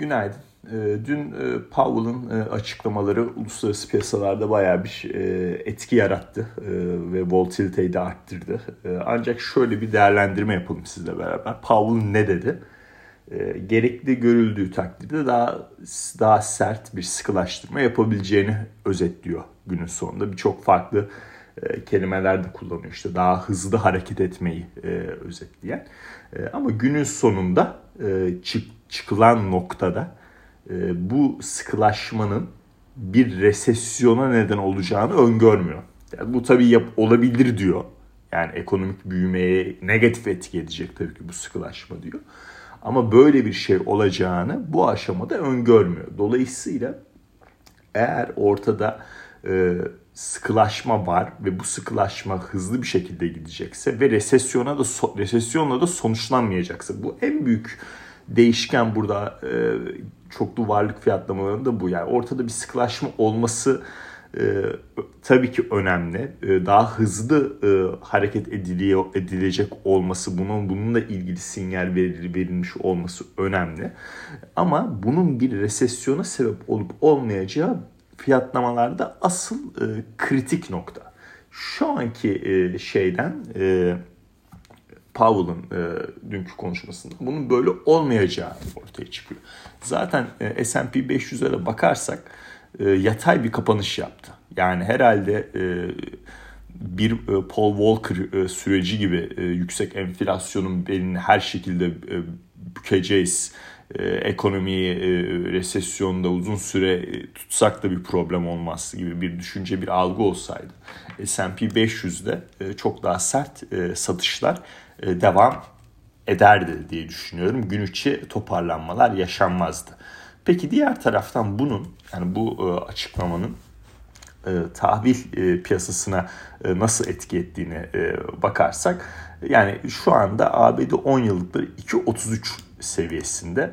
Günaydın. Ee, dün e, Powell'ın e, açıklamaları uluslararası piyasalarda bayağı bir e, etki yarattı ve volatiliteyi de arttırdı. Ancak şöyle bir değerlendirme yapalım sizle beraber. Powell ne dedi? Gerekli görüldüğü takdirde daha daha sert bir sıkılaştırma yapabileceğini özetliyor günün sonunda. Birçok farklı kelimeler de kullanıyor. İşte daha hızlı hareket etmeyi özetleyen. Ama günün sonunda çıkılan noktada e, bu sıkılaşmanın bir resesyona neden olacağını öngörmüyor. Yani bu tabii yap, olabilir diyor. Yani ekonomik büyümeye negatif etki edecek tabii ki bu sıkılaşma diyor. Ama böyle bir şey olacağını bu aşamada öngörmüyor. Dolayısıyla eğer ortada e, sıkılaşma var ve bu sıkılaşma hızlı bir şekilde gidecekse ve resesyona da resesyonla da sonuçlanmayacaksa bu en büyük değişken burada e, çoklu varlık fiyatlamalarında bu. Yani ortada bir sıkılaşma olması e, tabii ki önemli. E, daha hızlı e, hareket ediliyor edilecek olması, bunun bununla ilgili sinyal verir, verilmiş olması önemli. Ama bunun bir resesyona sebep olup olmayacağı fiyatlamalarda asıl kritik nokta. Şu anki e, şeyden Powell'ın e, dünkü konuşmasında bunun böyle olmayacağı ortaya çıkıyor. Zaten e, S&P 500'e de bakarsak e, yatay bir kapanış yaptı. Yani herhalde e, bir e, Paul Walker e, süreci gibi e, yüksek enflasyonun belini her şekilde e, bükeceğiz. E, ekonomiyi e, resesyonda uzun süre e, tutsak da bir problem olmaz gibi bir düşünce bir algı olsaydı S&P 500'de e, çok daha sert e, satışlar devam ederdi diye düşünüyorum. Gün içi toparlanmalar yaşanmazdı. Peki diğer taraftan bunun yani bu e, açıklamanın e, tahvil piyasasına nasıl etki ettiğine bakarsak yani şu anda ABD 10 yıllıkları 2.33 seviyesinde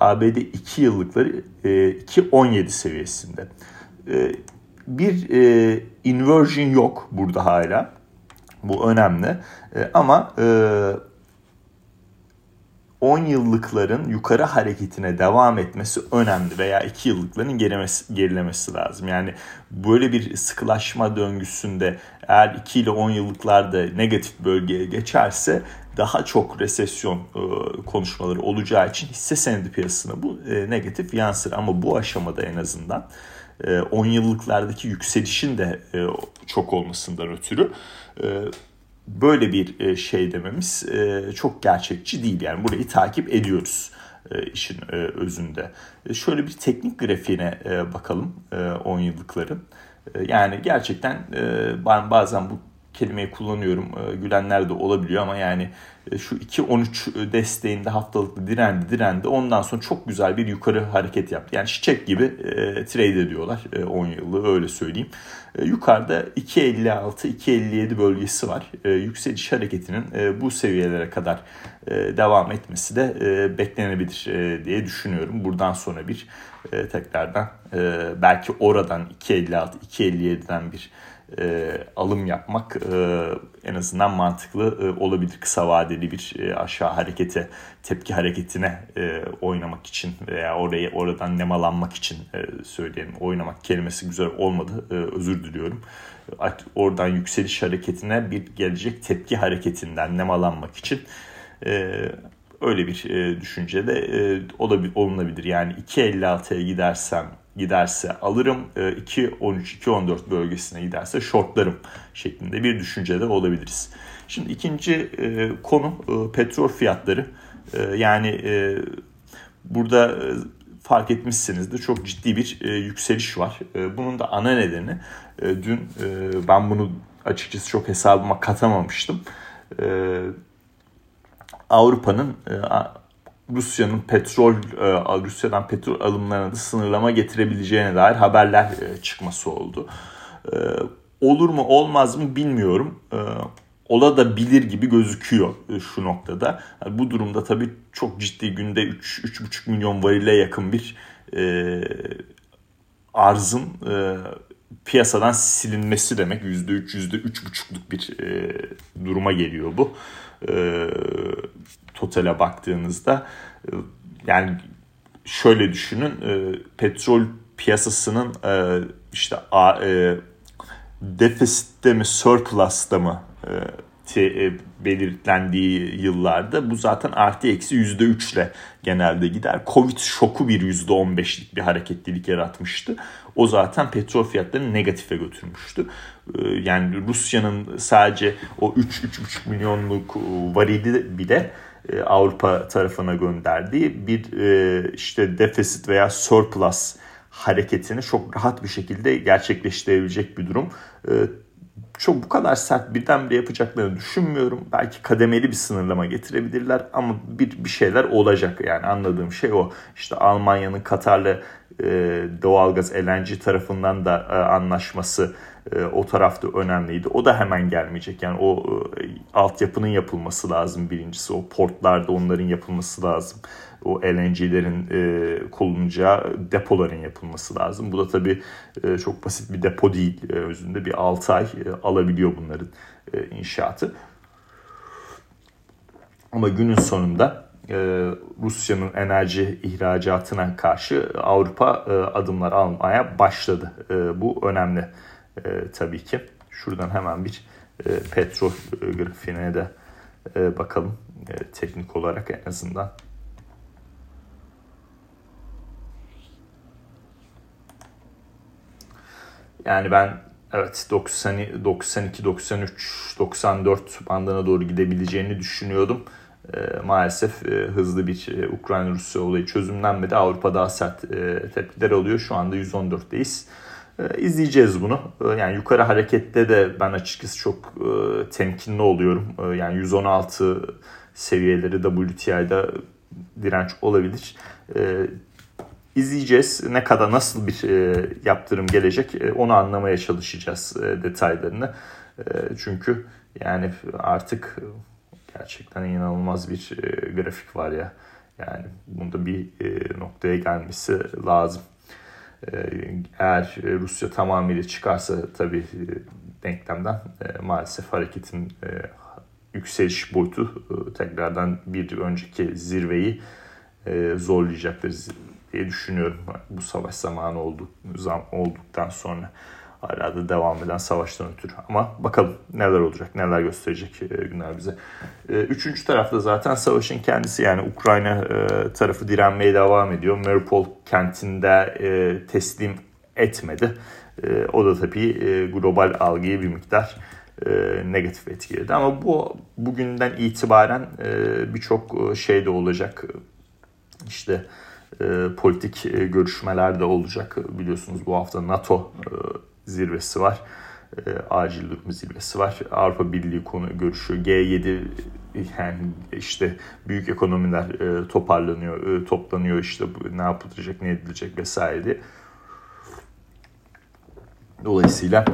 ABD 2 yıllıkları 2.17 seviyesinde. Bir inversion yok burada hala. Bu önemli. E, ama e, 10 yıllıkların yukarı hareketine devam etmesi önemli veya 2 yıllıkların gerimesi, gerilemesi lazım. Yani böyle bir sıkılaşma döngüsünde eğer 2 ile 10 yıllıklarda negatif bölgeye geçerse daha çok resesyon e, konuşmaları olacağı için hisse senedi piyasasına bu e, negatif yansır. Ama bu aşamada en azından 10 e, yıllıklardaki yükselişin de e, çok olmasından ötürü e, böyle bir şey dememiz çok gerçekçi değil. Yani burayı takip ediyoruz işin özünde. Şöyle bir teknik grafiğine bakalım 10 yıllıkların. Yani gerçekten bazen bu kelimeyi kullanıyorum. Gülenler de olabiliyor ama yani e, şu 2.13 desteğinde haftalıklı direndi direndi. Ondan sonra çok güzel bir yukarı hareket yaptı. Yani çiçek gibi e, trade ediyorlar e, 10 yıllık öyle söyleyeyim. E, yukarıda 2.56-2.57 bölgesi var. E, yükseliş hareketinin e, bu seviyelere kadar e, devam etmesi de e, beklenebilir e, diye düşünüyorum. Buradan sonra bir e, tekrardan e, belki oradan 2.56-2.57'den bir e, alım yapmak e, en azından mantıklı e, olabilir. Kısa vadeli bir e, aşağı harekete, tepki hareketine e, oynamak için veya oraya oradan nemalanmak için e, söyleyelim. Oynamak kelimesi güzel olmadı. E, özür diliyorum. Oradan yükseliş hareketine bir gelecek tepki hareketinden nemalanmak için e, öyle bir e, düşünce de e, olabilir, olunabilir. Yani 2.56'ya gidersem giderse alırım, 2.13-2.14 e, bölgesine giderse shortlarım şeklinde bir düşüncede olabiliriz. Şimdi ikinci e, konu e, petrol fiyatları. Yani burada fark etmişsinizdir çok ciddi bir yükseliş var. Bunun da ana nedeni dün ben bunu açıkçası çok hesabıma katamamıştım. Avrupa'nın Rusya'nın petrol e, Rusya'dan petrol alımlarına da sınırlama getirebileceğine dair haberler e, çıkması oldu. E, olur mu olmaz mı bilmiyorum. Ola da bilir gibi gözüküyor şu noktada. bu durumda tabii çok ciddi günde 3-3,5 milyon varile yakın bir arzın piyasadan silinmesi demek. %3, %3,5'luk bir duruma geliyor bu totale baktığınızda e, yani şöyle düşünün petrol piyasasının işte defisitte mi surplus'ta mı e, belirlendiği yıllarda bu zaten artı eksi yüzde üçle genelde gider. Covid şoku bir yüzde on beşlik bir hareketlilik yaratmıştı. O zaten petrol fiyatlarını negatife götürmüştü. E, yani Rusya'nın sadece o 3-3,5 milyonluk varili bile e, Avrupa tarafına gönderdiği bir işte defisit veya surplus hareketini çok rahat bir şekilde gerçekleştirebilecek bir durum çok bu kadar sert birdenbire yapacaklarını düşünmüyorum. Belki kademeli bir sınırlama getirebilirler ama bir, bir şeyler olacak yani anladığım şey o. İşte Almanya'nın Katar'la e, doğalgaz LNG tarafından da e, anlaşması e, o tarafta önemliydi. O da hemen gelmeyecek. Yani o e, altyapının yapılması lazım birincisi. O portlarda onların yapılması lazım o LNG'lerin e, konulacağı depoların yapılması lazım. Bu da tabii e, çok basit bir depo değil. E, özünde bir 6 ay e, alabiliyor bunların e, inşaatı. Ama günün sonunda e, Rusya'nın enerji ihracatına karşı Avrupa e, adımlar almaya başladı. E, bu önemli e, tabii ki. Şuradan hemen bir e, petrol e, de e, bakalım e, teknik olarak en azından. Yani ben evet 90, 92, 93, 94 bandına doğru gidebileceğini düşünüyordum. E, maalesef e, hızlı bir e, Ukrayna-Rusya olayı çözümlenmedi. Avrupa daha sert e, tepkiler alıyor. Şu anda 114'teyiz. E, izleyeceğiz bunu. E, yani yukarı harekette de ben açıkçası çok e, temkinli oluyorum. E, yani 116 seviyeleri WTI'da direnç olabilir. İzleyeceğiz. Ne kadar nasıl bir e, yaptırım gelecek e, onu anlamaya çalışacağız detaylarını. Çünkü yani artık gerçekten inanılmaz bir grafik var ya. Yani bunda bir noktaya gelmesi lazım. E, eğer Rusya tamamıyla çıkarsa tabii e, denklemden e, maalesef hareketin e, yükseliş boyutu e, tekrardan bir önceki zirveyi e, zorlayacaktır diye düşünüyorum. Bu savaş zamanı oldu, zam, olduktan sonra hala da devam eden savaştan ötürü. Ama bakalım neler olacak, neler gösterecek e, günler bize. E, üçüncü tarafta zaten savaşın kendisi yani Ukrayna e, tarafı direnmeye devam ediyor. Mariupol kentinde teslim etmedi. O da tabii global algıyı bir miktar negatif etkiledi. Ama bu bugünden itibaren birçok şey de olacak. İşte e, politik e, görüşmeler de olacak. Biliyorsunuz bu hafta NATO e, zirvesi var. E, acil durum zirvesi var. Avrupa Birliği konu görüşü G7 yani işte büyük ekonomiler e, toparlanıyor, e, toplanıyor işte ne yapılacak, ne edilecek vesaire diye. Dolayısıyla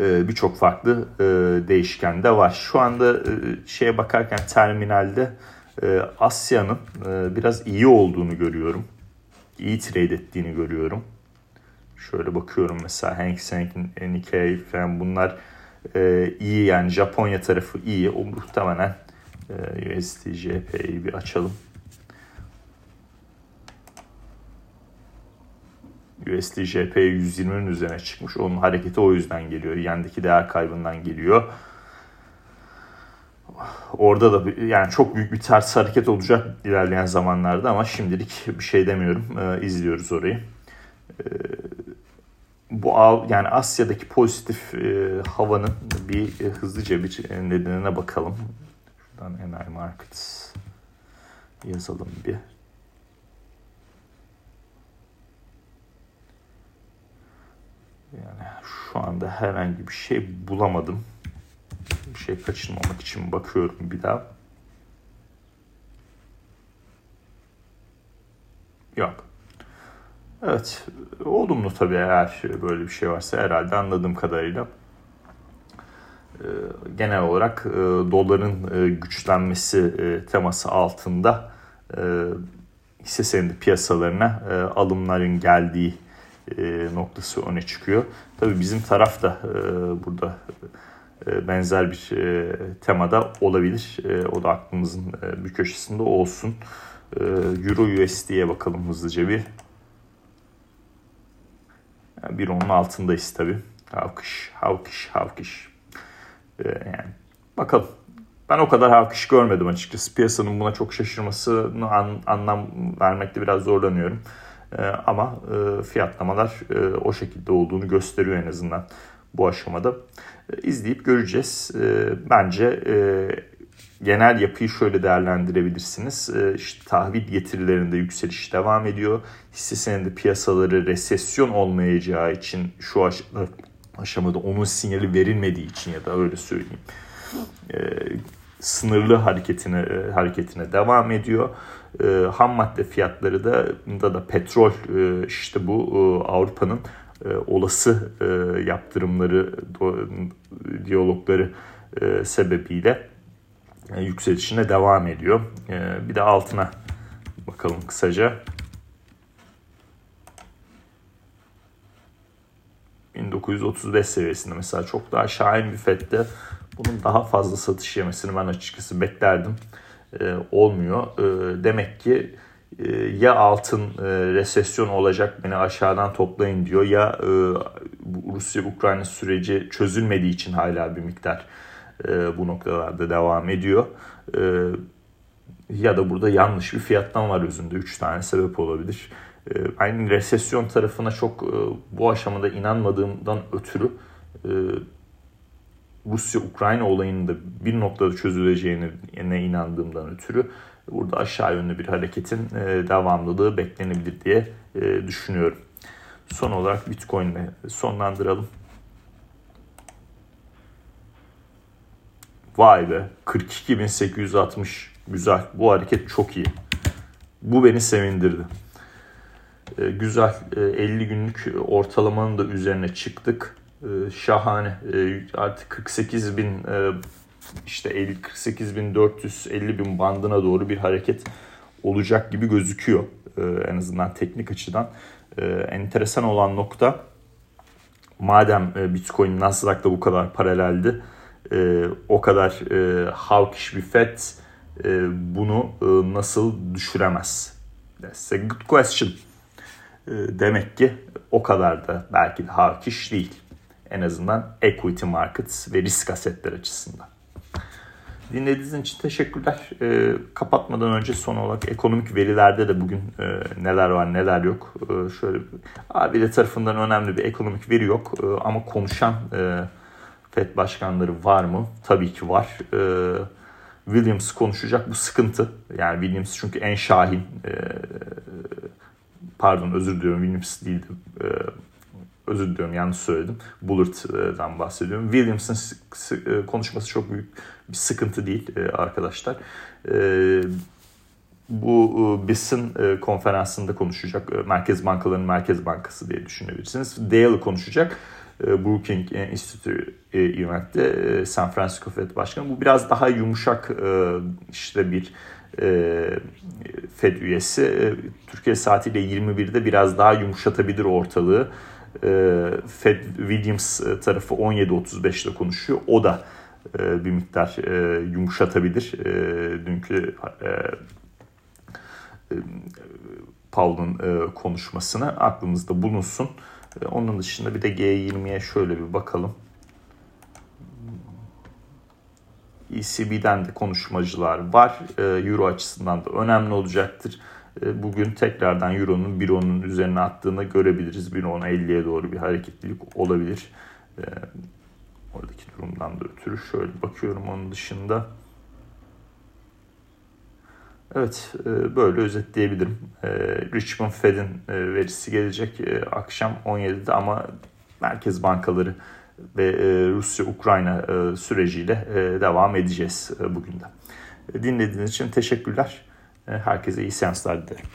e, birçok farklı e, değişken de var. Şu anda e, şeye bakarken terminalde e, Asya'nın e, biraz iyi olduğunu görüyorum. İyi trade ettiğini görüyorum. Şöyle bakıyorum mesela Hang Seng, Nikkei falan bunlar e, iyi yani Japonya tarafı iyi. O muhtemelen e, USD JP'yi bir açalım. USD JP 120'nin üzerine çıkmış. Onun hareketi o yüzden geliyor. Yendeki değer kaybından geliyor orada da yani çok büyük bir ters hareket olacak ilerleyen zamanlarda ama şimdilik bir şey demiyorum. E, izliyoruz orayı. E, bu yani Asya'daki pozitif e, havanın bir e, hızlıca bir nedenine bakalım. Şuradan Energy Markets yazalım bir. Yani şu anda herhangi bir şey bulamadım bir şey kaçırmamak için bakıyorum bir daha. Yok. Evet. Olumlu tabii eğer böyle bir şey varsa herhalde anladığım kadarıyla. Ee, genel olarak e, doların e, güçlenmesi e, teması altında hisse senedi piyasalarına alımların geldiği noktası öne çıkıyor. Tabii bizim taraf da burada benzer bir temada olabilir. O da aklımızın bir köşesinde olsun. Euro USD'ye bakalım hızlıca bir. Yani bir onun altındayız tabi. Havkış, havkış, havkış. Yani bakalım. Ben o kadar havkış görmedim açıkçası. Piyasanın buna çok şaşırmasını an, anlam vermekte biraz zorlanıyorum. Ee, ama e, fiyatlamalar e, o şekilde olduğunu gösteriyor en azından bu aşamada. E, izleyip göreceğiz. E, bence e, genel yapıyı şöyle değerlendirebilirsiniz. E, işte tahvil getirilerinde yükseliş devam ediyor. Hisse senedi piyasaları resesyon olmayacağı için şu aşamada, aşamada onun sinyali verilmediği için ya da öyle söyleyeyim. E, sınırlı hareketine e, hareketine devam ediyor. E, ham madde fiyatları da da, da petrol e, işte bu e, Avrupa'nın e, olası e, yaptırımları do, diyalogları e, sebebiyle yükselişine devam ediyor. E, bir de altına bakalım kısaca. 1935 seviyesinde mesela çok daha şahin bir FED'de bunun daha fazla satış yemesini ben açıkçası beklerdim. E, olmuyor. E, demek ki e, ya altın e, resesyon olacak beni aşağıdan toplayın diyor ya e, Rusya-Ukrayna süreci çözülmediği için hala bir miktar e, bu noktalarda devam ediyor. E, ya da burada yanlış bir fiyattan var özünde. Üç tane sebep olabilir. E, aynı resesyon tarafına çok e, bu aşamada inanmadığımdan ötürü Rusya-Ukrayna olayının da bir noktada çözüleceğine inandığımdan ötürü burada aşağı yönlü bir hareketin devamlılığı beklenebilir diye düşünüyorum. Son olarak Bitcoin ile sonlandıralım. Vay be 42.860 güzel bu hareket çok iyi. Bu beni sevindirdi. Ee, güzel 50 e, günlük ortalamanın da üzerine çıktık. Ee, şahane ee, artık 48 bin e, işte 48 bin 450 bin bandına doğru bir hareket olacak gibi gözüküyor en azından teknik açıdan. Enteresan olan nokta madem e, Bitcoin Nasdaq'ta bu kadar paraleldi e, o kadar e, hawkish bir FED e, bunu e, nasıl düşüremez? That's a good question. E, demek ki o kadar da belki de hawkish değil. En azından equity markets ve risk asetler açısından. Dinlediğiniz için teşekkürler. E, kapatmadan önce son olarak ekonomik verilerde de bugün e, neler var neler yok. E, şöyle abiyle tarafından önemli bir ekonomik veri yok e, ama konuşan e, FED başkanları var mı? Tabii ki var. Ee, Williams konuşacak bu sıkıntı. Yani Williams çünkü en şahin e, pardon özür diliyorum Williams değildi. E, özür diliyorum yanlış söyledim. Bullard'dan bahsediyorum. Williams'ın e, konuşması çok büyük bir sıkıntı değil e, arkadaşlar. E, bu BIS'in e, konferansında konuşacak. Merkez Bankalarının Merkez Bankası diye düşünebilirsiniz. Dale konuşacak. E, Brookings Institute yöneltti. E, San Francisco Fed Başkanı. Bu biraz daha yumuşak e, işte bir Fed üyesi. Türkiye saatiyle 21'de biraz daha yumuşatabilir ortalığı. Fed Williams tarafı 17.35'te konuşuyor. O da bir miktar yumuşatabilir. Dünkü Powell'ın konuşmasını aklımızda bulunsun. Onun dışında bir de G20'ye şöyle bir bakalım. ECB'den de konuşmacılar var. Ee, Euro açısından da önemli olacaktır. Ee, bugün tekrardan Euro'nun 1.10'un üzerine attığını görebiliriz. 1.10-50'ye doğru bir hareketlilik olabilir. Ee, oradaki durumdan da ötürü şöyle bakıyorum onun dışında. Evet, e, böyle özetleyebilirim. E, Richmond Fed'in e, verisi gelecek akşam 17'de ama merkez bankaları ve Rusya-Ukrayna süreciyle devam edeceğiz bugün de. Dinlediğiniz için teşekkürler. Herkese iyi seanslar dilerim.